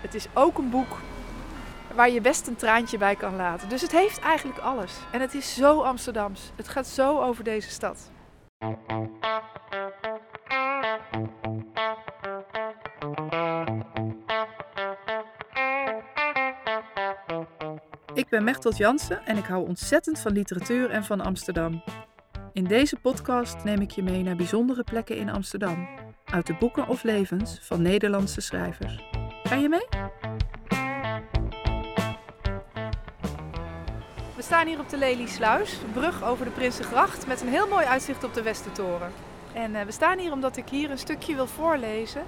Het is ook een boek waar je best een traantje bij kan laten. Dus het heeft eigenlijk alles. En het is zo Amsterdams. Het gaat zo over deze stad. Ik ben Mechtelt Jansen en ik hou ontzettend van literatuur en van Amsterdam. In deze podcast neem ik je mee naar bijzondere plekken in Amsterdam, uit de boeken of levens van Nederlandse schrijvers. Ga je mee? We staan hier op de Lelysluis, brug over de Prinsengracht, met een heel mooi uitzicht op de Westertoren. En uh, we staan hier omdat ik hier een stukje wil voorlezen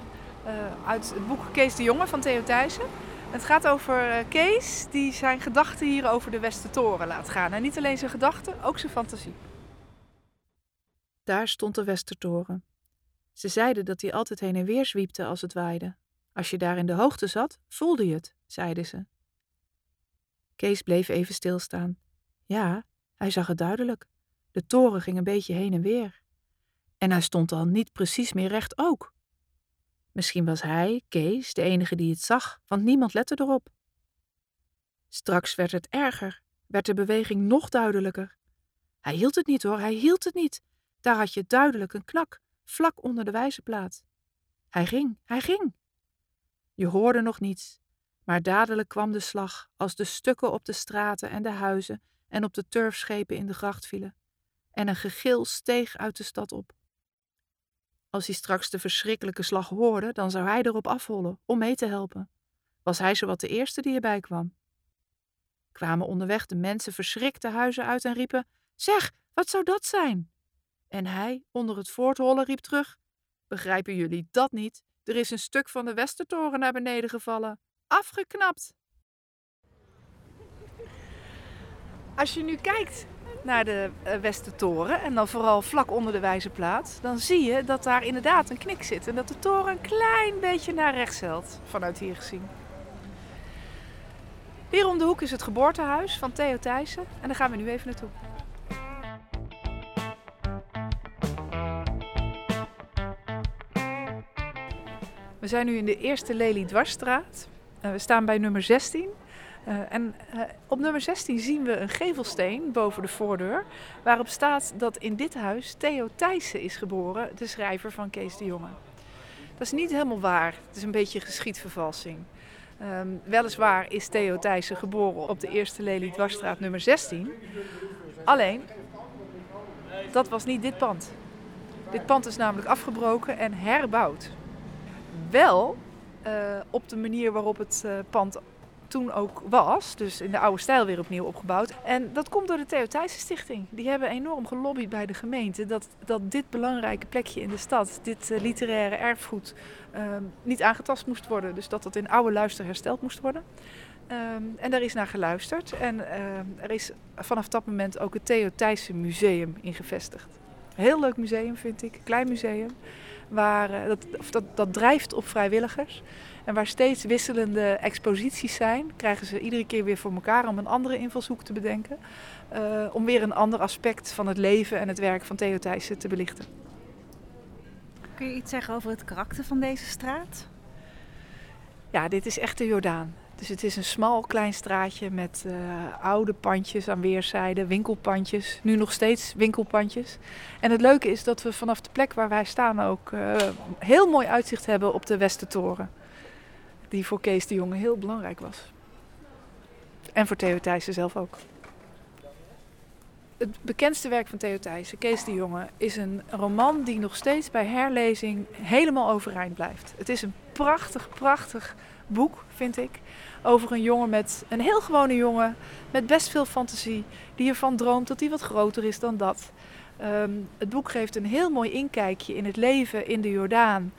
uh, uit het boek Kees de Jonge van Theo Thijssen. Het gaat over uh, Kees die zijn gedachten hier over de Westertoren laat gaan. En niet alleen zijn gedachten, ook zijn fantasie. Daar stond de Westertoren. Ze zeiden dat hij altijd heen en weer zwiepte als het waaide. Als je daar in de hoogte zat, voelde je het, zeiden ze. Kees bleef even stilstaan. Ja, hij zag het duidelijk. De toren ging een beetje heen en weer. En hij stond al niet precies meer recht ook. Misschien was hij, Kees, de enige die het zag, want niemand lette erop. Straks werd het erger, werd de beweging nog duidelijker. Hij hield het niet hoor, hij hield het niet. Daar had je duidelijk een knak, vlak onder de wijzerplaat. Hij ging, hij ging. Je hoorde nog niets, maar dadelijk kwam de slag als de stukken op de straten en de huizen en op de turfschepen in de gracht vielen. En een gegil steeg uit de stad op. Als hij straks de verschrikkelijke slag hoorde, dan zou hij erop afhollen om mee te helpen. Was hij zowat de eerste die erbij kwam. Kwamen onderweg de mensen verschrikt de huizen uit en riepen: Zeg, wat zou dat zijn? En hij, onder het voortrollen, riep terug: Begrijpen jullie dat niet? Er is een stuk van de Westertoren naar beneden gevallen. Afgeknapt. Als je nu kijkt naar de uh, Westertoren en dan vooral vlak onder de wijzerplaat, dan zie je dat daar inderdaad een knik zit en dat de toren een klein beetje naar rechts helt, vanuit hier gezien. Hier om de hoek is het geboortehuis van Theo Thijssen en daar gaan we nu even naartoe. Zijn nu in de eerste Lely Dwarsstraat. Uh, we staan bij nummer 16. Uh, en uh, op nummer 16 zien we een gevelsteen boven de voordeur. Waarop staat dat in dit huis Theo Thijssen is geboren, de schrijver van Kees de Jonge. Dat is niet helemaal waar. Het is een beetje geschiedvervalsing. Um, weliswaar is Theo Thijssen geboren op de eerste Lely Dwarsstraat nummer 16. Alleen, dat was niet dit pand. Dit pand is namelijk afgebroken en herbouwd wel uh, op de manier waarop het uh, pand toen ook was. Dus in de oude stijl weer opnieuw opgebouwd. En dat komt door de Theo Thijssen Stichting. Die hebben enorm gelobbyd bij de gemeente dat, dat dit belangrijke plekje in de stad, dit uh, literaire erfgoed, niet aangetast moest worden. Dus dat dat in oude luister hersteld moest worden. Um, en daar is naar geluisterd. En uh, er is vanaf dat moment ook het Theo Thijssen Museum ingevestigd. Heel leuk museum vind ik, klein museum. Waar, uh, dat, of dat, dat drijft op vrijwilligers. En waar steeds wisselende exposities zijn, krijgen ze iedere keer weer voor elkaar om een andere invalshoek te bedenken. Uh, om weer een ander aspect van het leven en het werk van Theo Thijssen te belichten. Kun je iets zeggen over het karakter van deze straat? Ja, dit is echt de Jordaan. Dus het is een smal klein straatje met uh, oude pandjes aan weerszijden, winkelpandjes. Nu nog steeds winkelpandjes. En het leuke is dat we vanaf de plek waar wij staan ook uh, heel mooi uitzicht hebben op de Westertoren. Die voor Kees de Jonge heel belangrijk was. En voor Theo Thijssen zelf ook. Het bekendste werk van Theo Thijssen, Kees de Jonge, is een roman die nog steeds bij herlezing helemaal overeind blijft. Het is een prachtig, prachtig boek, vind ik. Over een jongen met een heel gewone jongen met best veel fantasie, die ervan droomt dat hij wat groter is dan dat. Um, het boek geeft een heel mooi inkijkje in het leven in de Jordaan,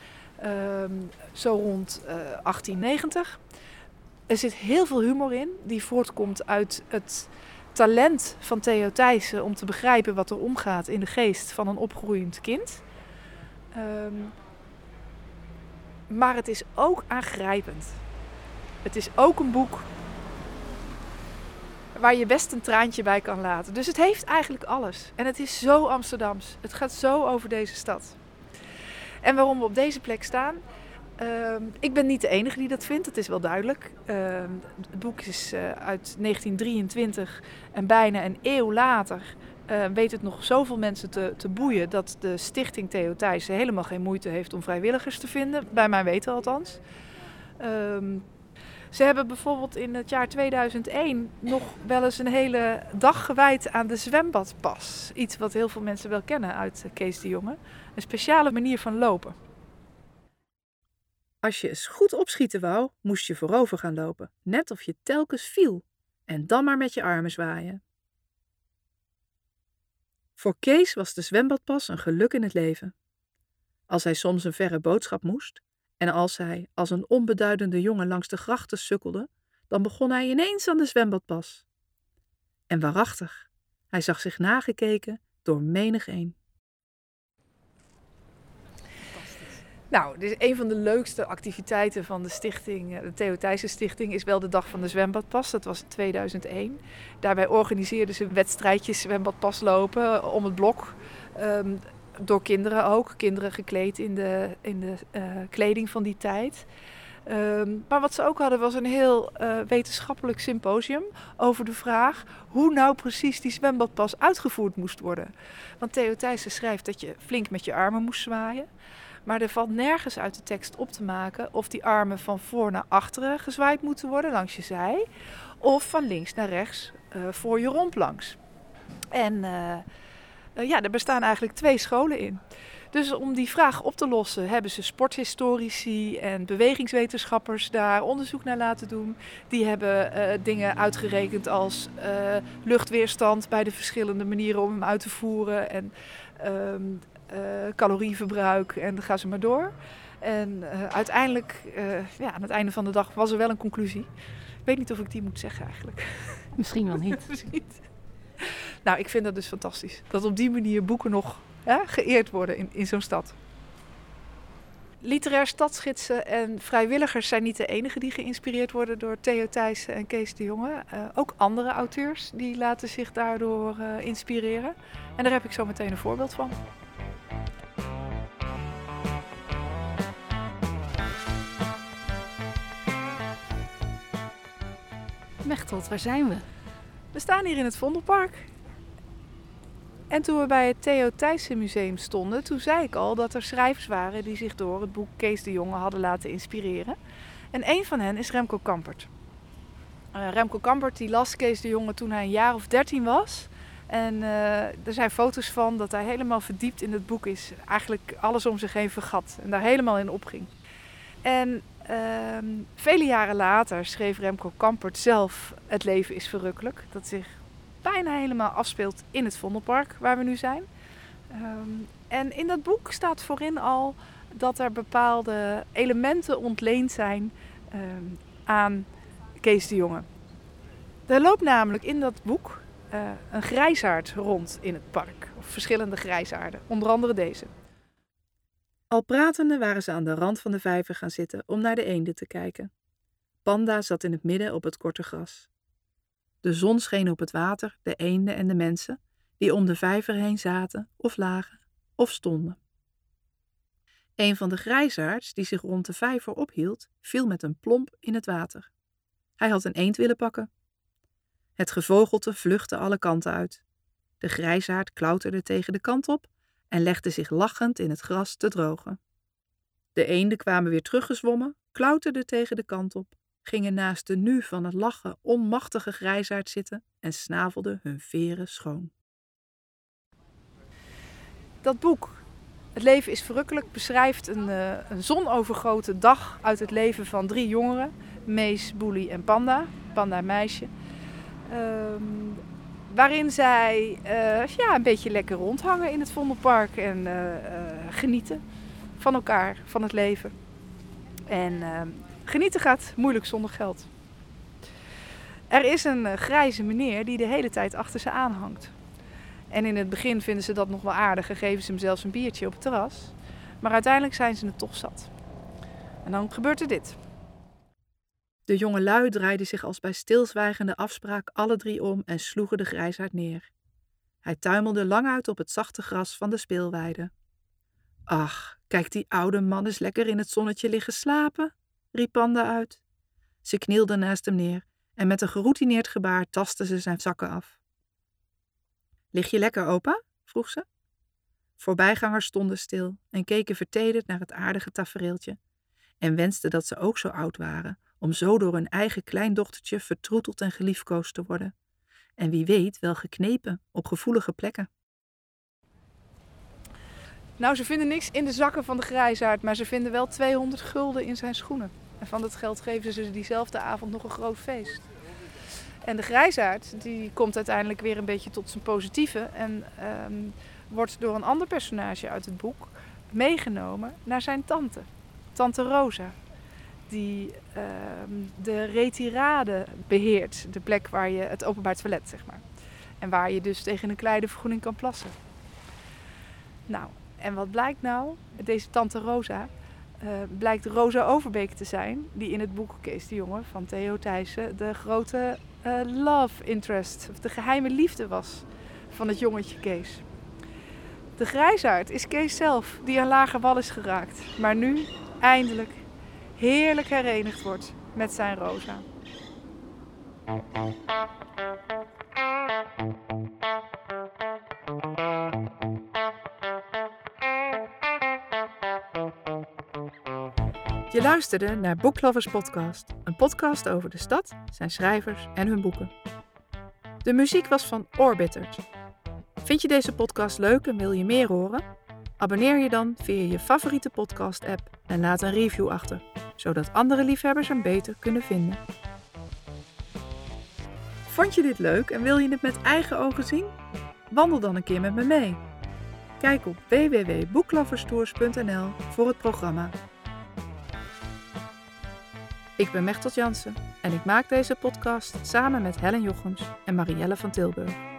um, zo rond uh, 1890. Er zit heel veel humor in, die voortkomt uit het talent van Theo Thijssen om te begrijpen wat er omgaat in de geest van een opgroeiend kind. Um, maar het is ook aangrijpend. Het is ook een boek waar je best een traantje bij kan laten. Dus het heeft eigenlijk alles. En het is zo Amsterdams. Het gaat zo over deze stad. En waarom we op deze plek staan? Ehm, ik ben niet de enige die dat vindt, dat is wel duidelijk. Ehm, het boek is eh, uit 1923 en bijna een eeuw later uh, weet het nog zoveel mensen te, te boeien dat de stichting Theo Thijssen helemaal geen moeite heeft om vrijwilligers te vinden, bij mijn weten althans. Ehm, ze hebben bijvoorbeeld in het jaar 2001 nog wel eens een hele dag gewijd aan de zwembadpas. Iets wat heel veel mensen wel kennen uit Kees de Jonge. Een speciale manier van lopen. Als je eens goed opschieten wou, moest je voorover gaan lopen, net of je telkens viel. En dan maar met je armen zwaaien. Voor Kees was de zwembadpas een geluk in het leven. Als hij soms een verre boodschap moest, en als hij als een onbeduidende jongen langs de grachten sukkelde, dan begon hij ineens aan de zwembadpas. En waarachtig, hij zag zich nagekeken door menig een. Nou, is een van de leukste activiteiten van de stichting, eh, de Theo Thijssen Stichting, is wel de dag van de zwembadpas. Dat was in 2001. Daarbij organiseerden ze wedstrijdjes zwembadpas lopen om het blok. Um, door kinderen ook. Kinderen gekleed in de, in de uh, kleding van die tijd. Um, maar wat ze ook hadden was een heel wetenschappelijk symposium over de vraag hoe nou precies die zwembadpas uitgevoerd moest worden. Want Theo Thijssen schrijft dat je flink met je armen moest zwaaien. Maar er valt nergens uit de tekst op te maken of die armen van voor naar achteren gezwaaid moeten worden langs je zij. Of van links naar rechts uh, voor je romp langs. En uh, uh, ja, er bestaan eigenlijk twee scholen in. Dus om die vraag op te lossen hebben ze sporthistorici en bewegingswetenschappers daar onderzoek naar laten doen. Die hebben dingen uitgerekend als luchtweerstand bij de verschillende manieren om hem uit te voeren. En uh, calorieverbruik en dan gaan ze maar door. En uh, uiteindelijk, uh, ja, aan het einde van de dag, was er wel een conclusie. Ik weet niet of ik die moet zeggen eigenlijk. Misschien wel niet. niet. Nou, ik vind dat dus fantastisch. Dat op die manier boeken nog hè, geëerd worden in, in zo'n stad. Literair stadsgidsen en vrijwilligers zijn niet de enigen die geïnspireerd worden door Theo Thijssen en Kees de Jonge. Uh, ook andere auteurs die laten zich daardoor uh, inspireren. En daar heb ik zo meteen een voorbeeld van. Waar zijn we? We staan hier in het Vondelpark. En toen we bij het Theo Thijssen Museum stonden, toen zei ik al dat er schrijvers waren die zich door het boek Kees de Jonge hadden laten inspireren. En een van hen is Remco Kampert. Uh, Remco Kampert die las Kees de Jonge toen hij een jaar of dertien was. En uh, er zijn foto's van dat hij helemaal verdiept in het boek is. Eigenlijk alles om zich heen vergat en daar helemaal in opging. En uh, vele jaren later schreef Remco Kampert zelf Het leven is verrukkelijk. Dat zich bijna helemaal afspeelt in het Vondelpark waar we nu zijn. Um, en in dat boek staat voorin al dat er bepaalde elementen ontleend zijn um, aan Kees de Jonge. Er loopt namelijk in dat boek uh, een grijsaard rond in het park. Of verschillende grijsaarden, onder andere deze. Al pratende waren ze aan de rand van de vijver gaan zitten om naar de eenden te kijken. Panda zat in het midden op het korte gras. De zon scheen op het water, de eenden en de mensen die om de vijver heen zaten of lagen of stonden. Een van de grijsaards die zich rond de vijver ophield, viel met een plomp in het water. Hij had een eend willen pakken. Het gevogelte vluchtte alle kanten uit. De grijsaard klauterde tegen de kant op en legde zich lachend in het gras te drogen. De eenden kwamen weer teruggezwommen, klauterden tegen de kant op, gingen naast de nu van het lachen onmachtige grijsaard zitten en snavelden hun veren schoon. Dat boek, Het leven is verrukkelijk, beschrijft een, uh, een zonovergoten dag uit het leven van drie jongeren, Mees, Boelie en Panda, Panda meisje. Um, waarin zij uh, ja, een beetje lekker rondhangen in het Vondelpark en uh, uh, genieten van elkaar, van het leven. En ehm, genieten gaat moeilijk zonder geld. Er is een grijze meneer die de hele tijd achter ze aanhangt. En in het begin vinden ze dat nog wel aardig en geven ze hem zelfs een biertje op het terras. Maar uiteindelijk zijn ze het toch zat. En dan gebeurt er dit. De jonge lui draaiden zich als bij stilzwijgende afspraak alle drie om en sloegen de grijsaard neer. Hij tuimelde lang uit op het zachte gras van de speelweide. Ach, Kijk, die oude man is lekker in het zonnetje liggen slapen, riep Panda uit. Ze knielde naast hem neer en met een geroutineerd gebaar tastte ze zijn zakken af. Lig je lekker, opa? vroeg ze. Voorbijgangers stonden stil en keken vertederd naar het aardige tafereeltje en wensten dat ze ook zo oud waren om zo door hun eigen kleindochtertje vertroeteld en geliefkoosd te worden. En wie weet wel geknepen op gevoelige plekken. Nou, ze vinden niks in de zakken van de grijsaard, maar ze vinden wel 200 gulden in zijn schoenen. En van dat geld geven ze diezelfde avond nog een groot feest. En de grijsaard die komt uiteindelijk weer een beetje tot zijn positieve en ehm, wordt door een ander personage uit het boek meegenomen naar zijn tante, tante Rosa. Die ehm, de retirade beheert, de plek waar je het openbaar toilet zeg maar. En waar je dus tegen een kleine vergoeding kan plassen. Nou, en wat blijkt nou? Deze tante Rosa uh, blijkt Rosa Overbeek te zijn, die in het boek Kees de Jonge van Theo Thijssen de grote uh, love interest, of de geheime liefde was van het jongetje Kees. De grijsaard is Kees zelf, die aan lage wal is geraakt, maar nu eindelijk heerlijk herenigd wordt met zijn Rosa. Je luisterde naar Booklovers Podcast, een podcast over de stad, zijn schrijvers en hun boeken. De muziek was van Orbiters. Vind je deze podcast leuk en wil je meer horen? Abonneer je dan via je favoriete podcast-app en laat een review achter, zodat andere liefhebbers hem beter kunnen vinden. Vond je dit leuk en wil je het met eigen ogen zien? Wandel dan een keer met me mee. Kijk op www.boekloverstours.nl voor het programma ik ben Mechtel Jansen en ik maak deze podcast samen met Helen Jochems en Marielle van Tilburg.